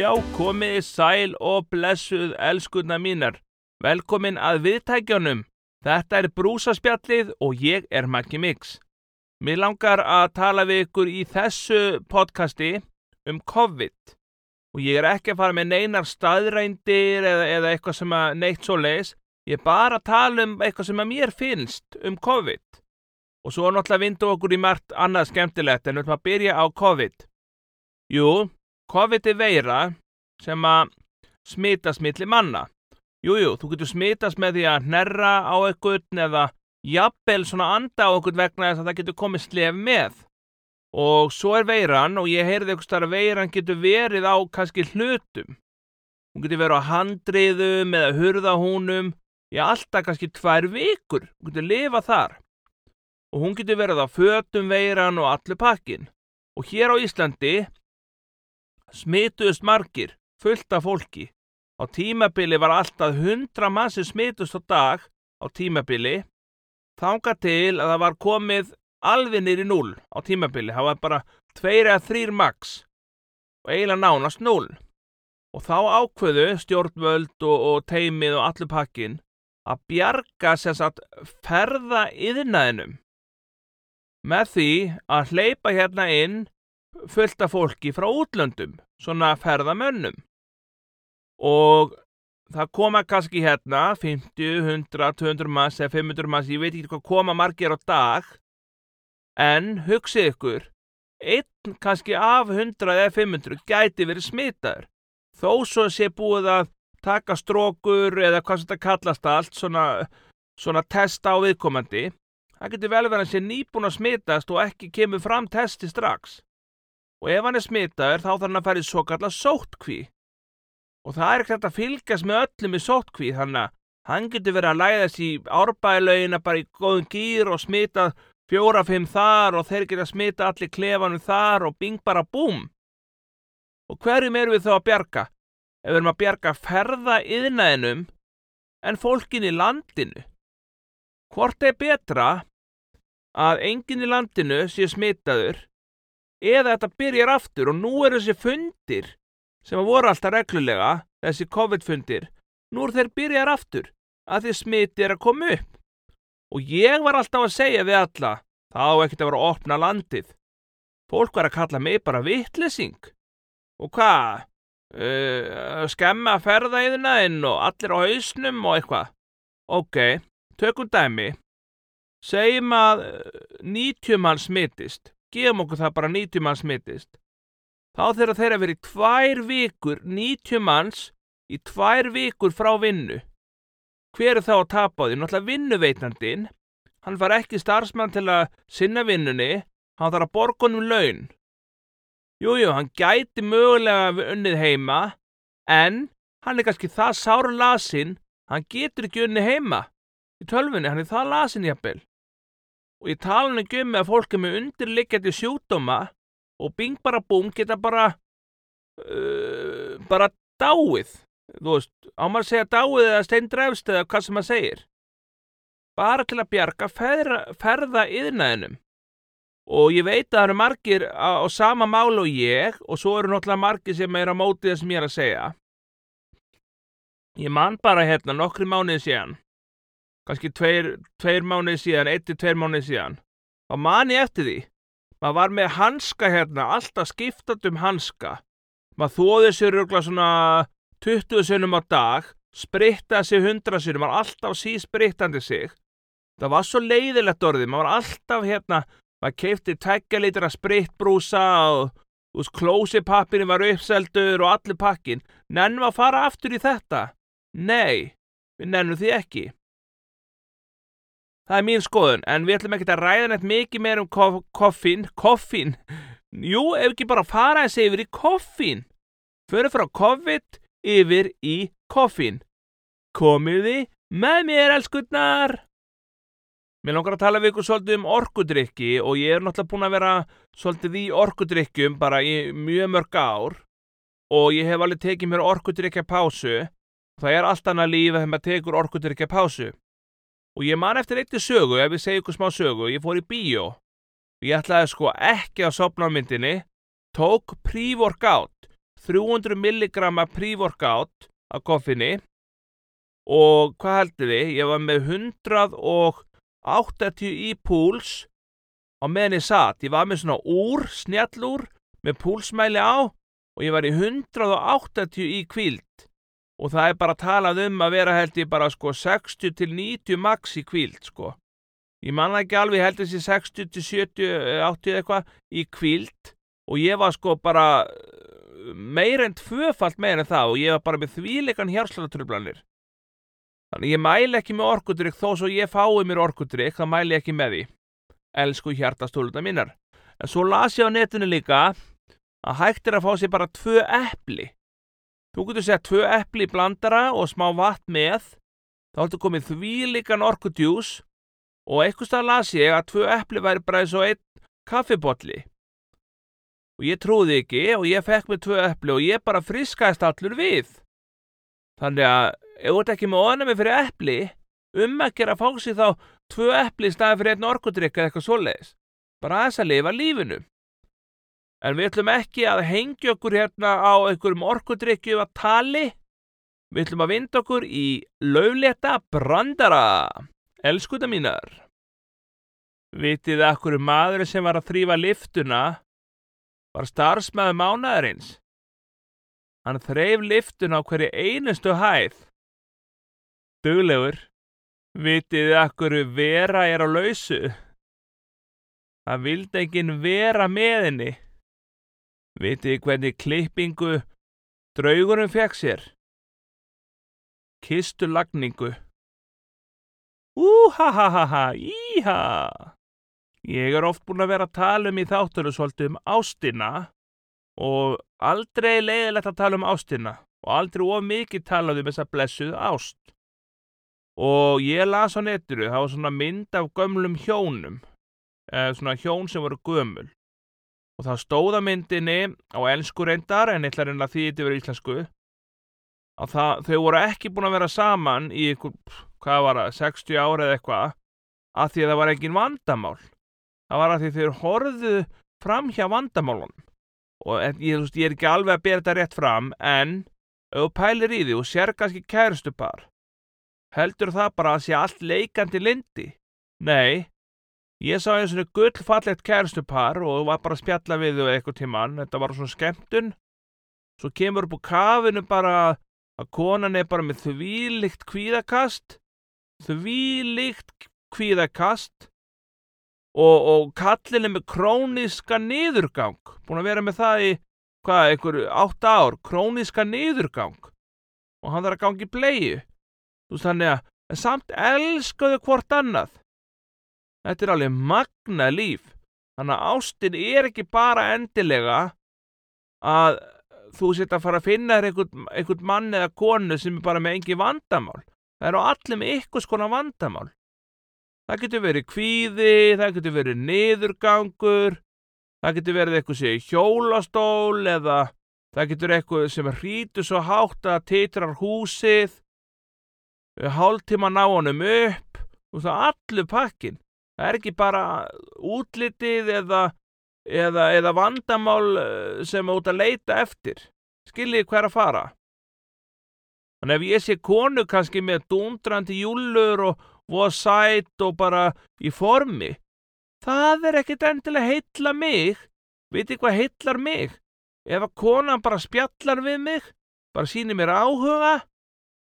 Já, komiði sæl og blessuð elskunna mínar. Velkomin að viðtækjunum. Þetta er brúsaspjallið og ég er Maggi Mix. Mér langar að tala við ykkur í þessu podcasti um COVID. Og ég er ekki að fara með neinar staðrændir eða, eða eitthvað sem að neitt svo leis. Ég er bara að tala um eitthvað sem að mér finnst um COVID. Og svo náttúrulega vindu okkur í margt annað skemmtilegt en við ætlum að byrja á COVID. Jú, COVID er veira sem að smitast milli manna. Jújú, jú, þú getur smitast með því að hnerra á einhvern eða jafnvel svona anda á einhvern vegna þess að það getur komið slef með. Og svo er veiran og ég heyrði eitthvað starf að veiran getur verið á kannski hlutum. Hún getur verið á handriðum eða hurðahúnum, já alltaf kannski tvær vikur, hún getur lifað þar. Og hún getur verið á fötum veiran og allir pakkin. Og hér á Íslandi smituðust margir, fullt af fólki. Á tímabili var alltaf 100 mann sem smitust á dag á tímabili. Þánga til að það var komið alveg nýri 0 á tímabili. Það var bara 2 eða 3 max og eiginlega nánast 0. Og þá ákveðu stjórnvöld og, og teimið og allur pakkin að bjarga sem sagt ferða yðnaðinum með því að hleypa hérna inn fullt af fólki frá útlöndum, svona ferðamönnum. Og það koma kannski hérna 50, 100, 200 mass eða 500 mass, ég veit ekki hvað koma margir á dag, en hugsið ykkur, einn kannski af 100 eða 500 gæti verið smitaður. Þó svo sé búið að taka strókur eða hvað sem þetta kallast allt, svona, svona testa á viðkomandi, það getur vel verið að sé nýbúin að smitast og ekki kemur fram testi strax og ef hann er smitaður þá þarf hann að fara í svo kalla sóttkví. Og það er ekkert að fylgjast með öllum í sóttkví þannig að hann getur verið að læðast í árbælaugina bara í góðum gýr og smita fjóra-fimm þar og þeir geta smita allir klefanum þar og bing bara búm. Og hverjum eru við þá að bjarga? Ef við erum að bjarga ferða yðnaðinum en fólkin í landinu. Hvort er betra að enginn í landinu sé smitaður eða þetta byrjar aftur og nú eru þessi fundir sem voru alltaf reglulega, þessi COVID-fundir, nú eru þeir byrjar aftur að því smiti er að koma upp. Og ég var alltaf að segja við alla, þá ekkert að vera að opna landið. Fólk var að kalla mig bara vittlesing. Og hvað? Uh, skemma að ferða í þina inn og allir á hausnum og eitthvað. Ok, tökum dæmi. Segjum að 90 mann smitist gefum okkur það bara 90 manns smittist. Þá þeirra þeirra verið tvær vikur, 90 manns í tvær vikur frá vinnu. Hver er þá að tapa á því? Náttúrulega vinnuveitnandin. Hann var ekki starfsmann til að sinna vinnunni, hann þarf að borga honum laun. Jújú, hann gæti mögulega unnið heima, en hann er kannski það sára lasin, hann getur ekki unnið heima. Í tölfunni, hann er það lasin jafnvel og ég tala nú ekki um með að fólk er með undirliggjandi sjúkdóma og bing bara búm geta bara uh, bara dáið. Þú veist, ámar að segja dáið eða steindræfst eða hvað sem maður segir? Bara til að bjarga ferða, ferða yðnaðinum og ég veit að það eru margir á, á sama málu og ég og svo eru náttúrulega margir sem er á mótið sem ég er að segja. Ég man bara hérna nokkri mánuði síðan kannski tveir, tveir mánuði síðan, eitt til tveir mánuði síðan, þá man ég eftir því. Maður var með hanska hérna, alltaf skiptat um hanska. Maður þóði sér rögla svona 20 sinnum á dag, sprittaði sig 100 sinnum, maður alltaf sísprittandi sig. Það var svo leiðilegt orðið, maður var alltaf hérna, maður keipti tækja litur að sprittbrúsa og veist, klósipappinu var uppseldur og allir pakkin. Nennum að fara aftur í þetta? Nei, við nennum því ekki. Það er mín skoðun, en við ætlum ekki að ræða neitt mikið meir um kof koffín. Koffín? Jú, ef ekki bara fara þessi yfir í koffín. Föru frá COVID yfir í koffín. Komiði með mér, elskunnar! Mér langar að tala við ykkur svolítið um orkudrykki og ég er náttúrulega búin að vera svolítið í orkudrykkjum bara í mjög mörg ár og ég hef alveg tekið mér orkudrykkja pásu. Það er allt annað lífið þegar maður tekur orkudrykkja pásu. Og ég man eftir eittir sögu, ef ég segi ykkur smá sögu, ég fór í bíó. Ég ætlaði sko ekki að sopna á myndinni, tók pre-workout, 300 milligramma pre-workout af koffinni. Og hvað heldur þið, ég var með 180 í púls á meðan ég satt, ég var með svona úr, snjallúr með púlsmæli á. Og ég var í 180 í kvíld og það er bara talað um að vera held ég bara sko 60 til 90 max í kvíld sko ég manna ekki alveg held þessi 60 til 70, 80 eitthvað í kvíld og ég var sko bara meir en tvöfalt meir en það og ég var bara með þvíleikan hjarslatatrublanir Þannig ég mæli ekki með orkudrykk þó svo ég fái mér orkudrykk, þá mæli ekki með því. Elsku hjartastóluna mínar. En svo las ég á netinu líka að hægt er að fá sér bara tvö eppli. Þú getur sett tvö eppli í blandara og smá vatn með. Þá heldur komið þvílikan orkudjús og eitthvað stað las ég að tvö eppli væri bara eins og einn kaffibotli. Og ég trúði ekki og ég fekk með tvö eppli og ég bara friskaðist allur við. Þannig að ef þú ert ekki með ónæmi fyrir eppli, um að gera fóksi þá tvö eppli í staði fyrir einn orkudrykk eða eitthvað svoleiðis. Bara aðeins að lifa lífinu. En við ætlum ekki að hengja okkur hérna á einhverjum orkudrykju að tali. Við ætlum að vinda okkur í löfleta brandara. Elskuta mínar. Vitið að okkur maður sem var að þrýfa liftuna var starfsmæðu mánaðarins. Hann þreif liftuna á hverju einustu hæð Duglegur, vitið akkur vera er á lausu. Það vildi enginn vera með henni. Vitið hvernig klippingu draugurum fekk sér. Kistu lagningu. Úhahahaha, íha. Ég er oft búin að vera að tala um í þáttunum svolítið um ástina og aldrei leiðilegt að tala um ástina og aldrei of mikið talað um þessa blessuð ást og ég las á neturu, það var svona mynd af gömlum hjónum, eða svona hjón sem voru gömul og það stóða myndinni á ennsku reyndar en eitthvað reyndar því þetta verið íslensku að það, þau voru ekki búin að vera saman í ykkur, hvað var það, 60 ára eða eitthvað að því að það var engin vandamál. Það var að því þau horfðu fram hjá vandamálunum. Og ég, ég, ég er ekki alveg að bera þetta rétt fram en þú pælir í því og sér kannski kærustupar Heldur það bara að sé allt leikandi lindi? Nei, ég sá eins og gullfallegt kærstupar og var bara að spjalla við þau eitthvað tíman, þetta var svona skemmtun. Svo kemur upp á kafinu bara að konan er bara með þvílikt kvíðakast, þvílikt kvíðakast og, og kallin er með króniska niðurgang, búin að vera með það í, hvað, einhver átt ár, króniska niðurgang og hann þarf að gangi bleiðu. Þú veist þannig að, en samt elskaðu hvort annað. Þetta er alveg magna líf. Þannig að ástin er ekki bara endilega að þú setja að fara að finna þér einhvern, einhvern mann eða konu sem er bara með engi vandamál. Það eru allir með ykkurs konar vandamál. Það getur verið kvíði, það getur verið niðurgangur, það getur verið eitthvað sem er hjólastól eða það getur eitthvað sem hrítur svo hátt að teitrar húsið hálftíma ná honum upp og það allur pakkin það er ekki bara útlitið eða, eða, eða vandamál eh, sem út að leita eftir. Skiljið hver að fara? Þannig ef ég sé konu kannski með dundrandi júlur og voða sætt og bara í formi það er ekkit endilega heitla mig. Veit ég hvað heitlar mig? Ef að konan bara spjallar við mig bara sínir mér áhuga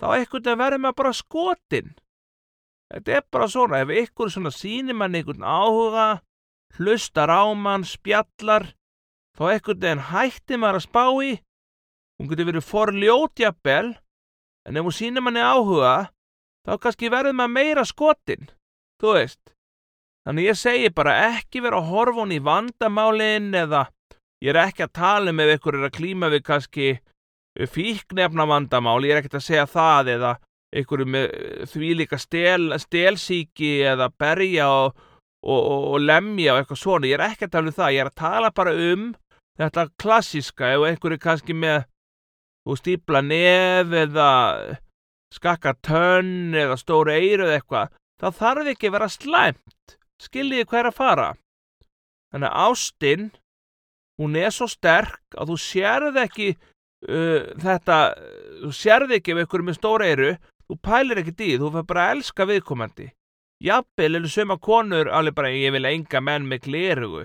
þá ekkert að verða maður bara skotin. Þetta er bara svona, ef ykkur svona sínir mann einhvern áhuga, hlustar á mann, spjallar, þá ekkert en hætti maður að spá í. Hún getur verið forljótjabel, en ef hún sínir manni áhuga, þá kannski verður maður meira skotin, þú veist. Þannig ég segi bara ekki vera að horfa hún í vandamálinn eða ég er ekki að tala um ef ykkur er að klíma við kannski fíknefna vandamál, ég er ekkert að segja það eða einhverju með því líka stel, stelsíki eða berja og, og, og, og lemja og eitthvað svona, ég er ekki að tala um það, ég er að tala bara um þetta klassiska, ef einhverju kannski með stípla nef eða skakka tönn eða stóru eiru eða eitthvað, það þarf ekki að vera slæmt, skiljiði hvað er að fara. Þannig að ástinn, hún er svo sterk að þú sérð ekki uh, þetta, þú sérði ekki ef er með stóra eyru, þú pælir ekki í, þú fyrir bara að elska viðkomandi. Jafnvel eru söma konur alveg bara ég vil enga menn með glerugu.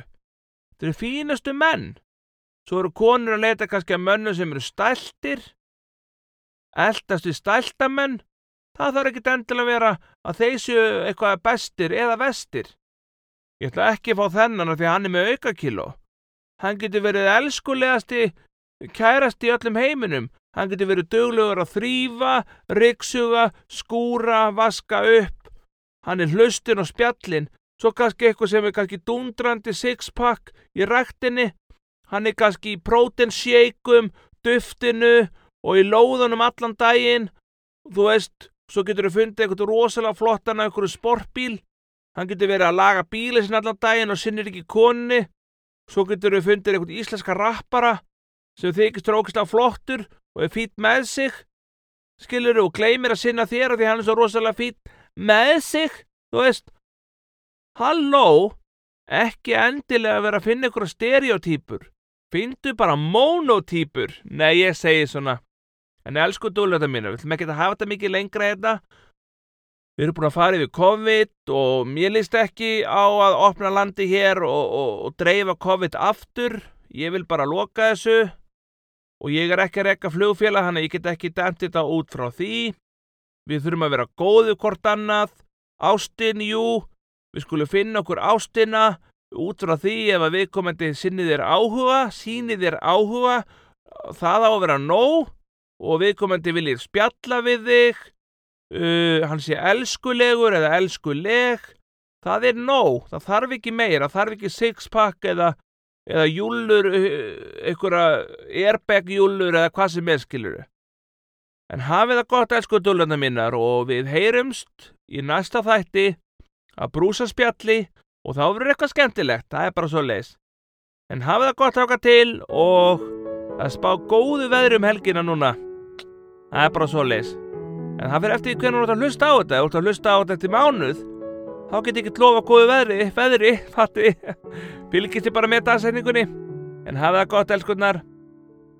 Þeir eru fínastu menn. Svo eru konur að leita kannski að mönnum sem eru stæltir, eldast við stæltamenn. Það þarf ekki endilega að vera að þeir séu eitthvað bestir eða vestir. Ég ætla ekki að fá þennan af því að hann er með aukakíló. Hann getur verið elskulegasti kærast í öllum heiminum. Hann getur verið döglegur að þrýfa, ryggsuga, skúra, vaska upp. Hann er hlustin og spjallin. Svo kannski eitthvað sem er kannski dundrandi sixpack í ræktinni. Hann er kannski í prótensjeikum, duftinu og í lóðunum allan daginn. Þú veist, svo getur þú fundið eitthvað rosalega flottan af einhverju sportbíl. Hann getur verið að laga bíli sinna allan daginn og sinnir ekki konni. Svo getur þú fundið eitthvað íslenska rappara sem þykist rókist á flottur og er fít með sig. Skilur og gleymir að sinna þér og því hann er svo rosalega fít með sig. Þú veist, halló, ekki endilega vera að finna ykkur stereotýpur. Findu bara monotýpur. Nei, ég segi svona. En elsku þetta mínu, við ætlum ekki að hafa þetta mikið lengra hérna. Við erum búin að fara yfir COVID og mér líst ekki á að opna landi hér og, og, og dreifa COVID aftur. Ég vil bara loka þessu og ég er ekki að rekka flugfélag, hann að ég get ekki dæmt þetta út frá því. Við þurfum að vera góðu hvort annað. Ástin, jú, við skulum finna okkur ástina út frá því ef að viðkomandi sinnið er áhuga, sínið er áhuga, það á að vera nóg og viðkomandi viljið spjalla við þig, uh, hann sé elskulegur eða elskuleg, það er nóg, það þarf ekki meira, það þarf ekki sixpack eða, eða júlur, einhverja airbag júlur eða hvað sem er skiluru. En hafið það gott elsku dúlanda minnar og við heyrumst í næsta þætti að brúsa spjalli og þá verður eitthvað skemmtilegt, það er bara svo leis. En hafið það gott áka til og að spá góðu veðri um helgina núna. Það er bara svo leis. En það fyrir eftir hvernig þú ert að hlusta á þetta, þú ert að hlusta á þetta eftir mánuð, þá get ég ekki lofa góðu veðri, veðri, fatti. Fylgist þið bara með segningunni. En hafið það gott elskunnar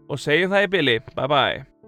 og segjum það í bili. Bye bye.